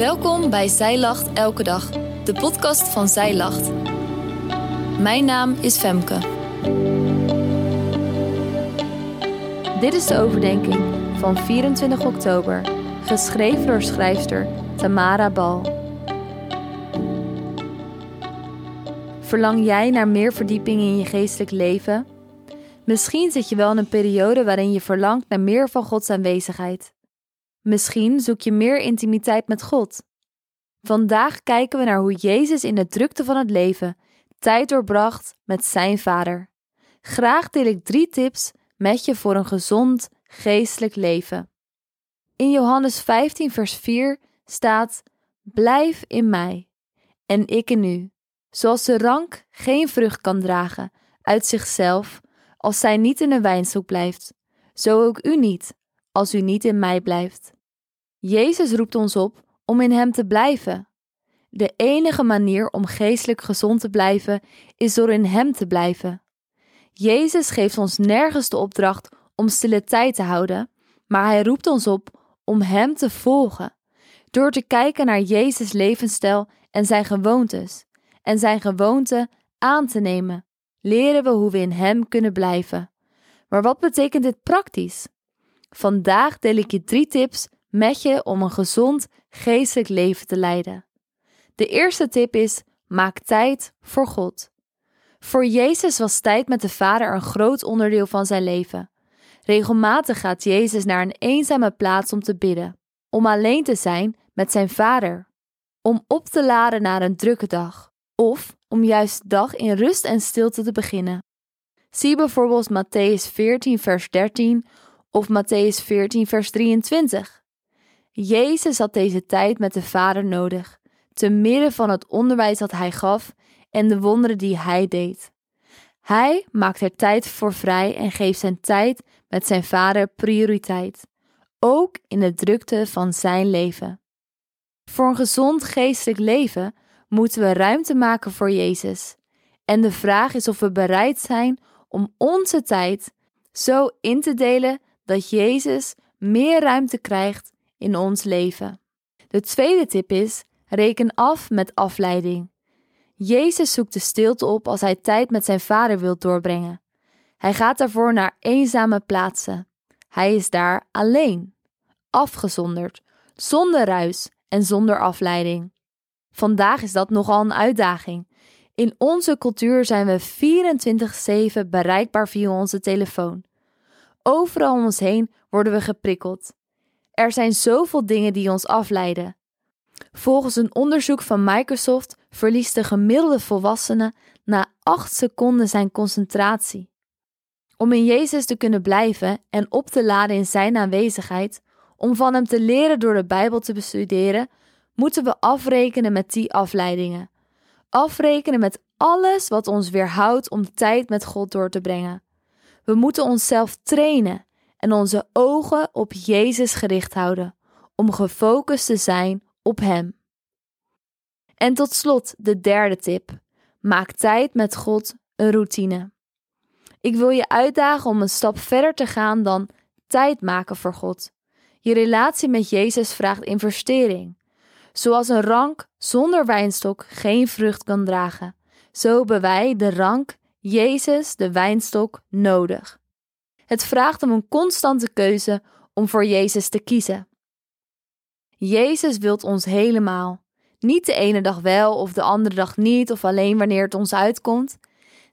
Welkom bij Zij Lacht Elke Dag, de podcast van Zij Lacht. Mijn naam is Femke. Dit is de overdenking van 24 oktober, geschreven door schrijfster Tamara Bal. Verlang jij naar meer verdieping in je geestelijk leven? Misschien zit je wel in een periode waarin je verlangt naar meer van Gods aanwezigheid. Misschien zoek je meer intimiteit met God. Vandaag kijken we naar hoe Jezus in de drukte van het leven tijd doorbracht met zijn Vader. Graag deel ik drie tips met je voor een gezond geestelijk leven. In Johannes 15, vers 4 staat: Blijf in mij en ik in u. Zoals de rank geen vrucht kan dragen uit zichzelf als zij niet in de wijnstok blijft, zo ook u niet als u niet in mij blijft. Jezus roept ons op om in Hem te blijven. De enige manier om geestelijk gezond te blijven is door in Hem te blijven. Jezus geeft ons nergens de opdracht om stille tijd te houden, maar Hij roept ons op om Hem te volgen, door te kijken naar Jezus' levensstijl en zijn gewoontes, en zijn gewoonten aan te nemen, leren we hoe we in Hem kunnen blijven. Maar wat betekent dit praktisch? Vandaag deel ik je drie tips met je om een gezond geestelijk leven te leiden. De eerste tip is: maak tijd voor God. Voor Jezus was tijd met de Vader een groot onderdeel van zijn leven. Regelmatig gaat Jezus naar een eenzame plaats om te bidden, om alleen te zijn met zijn Vader, om op te laden na een drukke dag, of om juist de dag in rust en stilte te beginnen. Zie bijvoorbeeld Matthäus 14, vers 13 of Matthäus 14, vers 23. Jezus had deze tijd met de Vader nodig, te midden van het onderwijs dat hij gaf en de wonderen die hij deed. Hij maakt er tijd voor vrij en geeft zijn tijd met zijn Vader prioriteit, ook in de drukte van zijn leven. Voor een gezond geestelijk leven moeten we ruimte maken voor Jezus. En de vraag is of we bereid zijn om onze tijd zo in te delen dat Jezus meer ruimte krijgt in ons leven. De tweede tip is: reken af met afleiding. Jezus zoekt de stilte op als hij tijd met zijn vader wil doorbrengen. Hij gaat daarvoor naar eenzame plaatsen. Hij is daar alleen, afgezonderd, zonder ruis en zonder afleiding. Vandaag is dat nogal een uitdaging. In onze cultuur zijn we 24/7 bereikbaar via onze telefoon. Overal om ons heen worden we geprikkeld. Er zijn zoveel dingen die ons afleiden. Volgens een onderzoek van Microsoft verliest de gemiddelde volwassene na 8 seconden zijn concentratie. Om in Jezus te kunnen blijven en op te laden in Zijn aanwezigheid, om van Hem te leren door de Bijbel te bestuderen, moeten we afrekenen met die afleidingen. Afrekenen met alles wat ons weerhoudt om tijd met God door te brengen. We moeten onszelf trainen en onze ogen op Jezus gericht houden, om gefocust te zijn op Hem. En tot slot de derde tip: maak tijd met God een routine. Ik wil je uitdagen om een stap verder te gaan dan tijd maken voor God. Je relatie met Jezus vraagt investering. Zoals een rank zonder wijnstok geen vrucht kan dragen, zo hebben wij de rank, Jezus, de wijnstok, nodig. Het vraagt om een constante keuze om voor Jezus te kiezen. Jezus wilt ons helemaal. Niet de ene dag wel of de andere dag niet of alleen wanneer het ons uitkomt.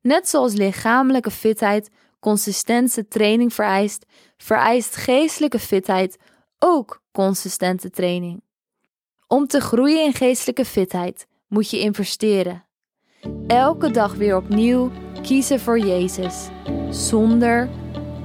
Net zoals lichamelijke fitheid consistente training vereist, vereist geestelijke fitheid ook consistente training. Om te groeien in geestelijke fitheid moet je investeren. Elke dag weer opnieuw kiezen voor Jezus, zonder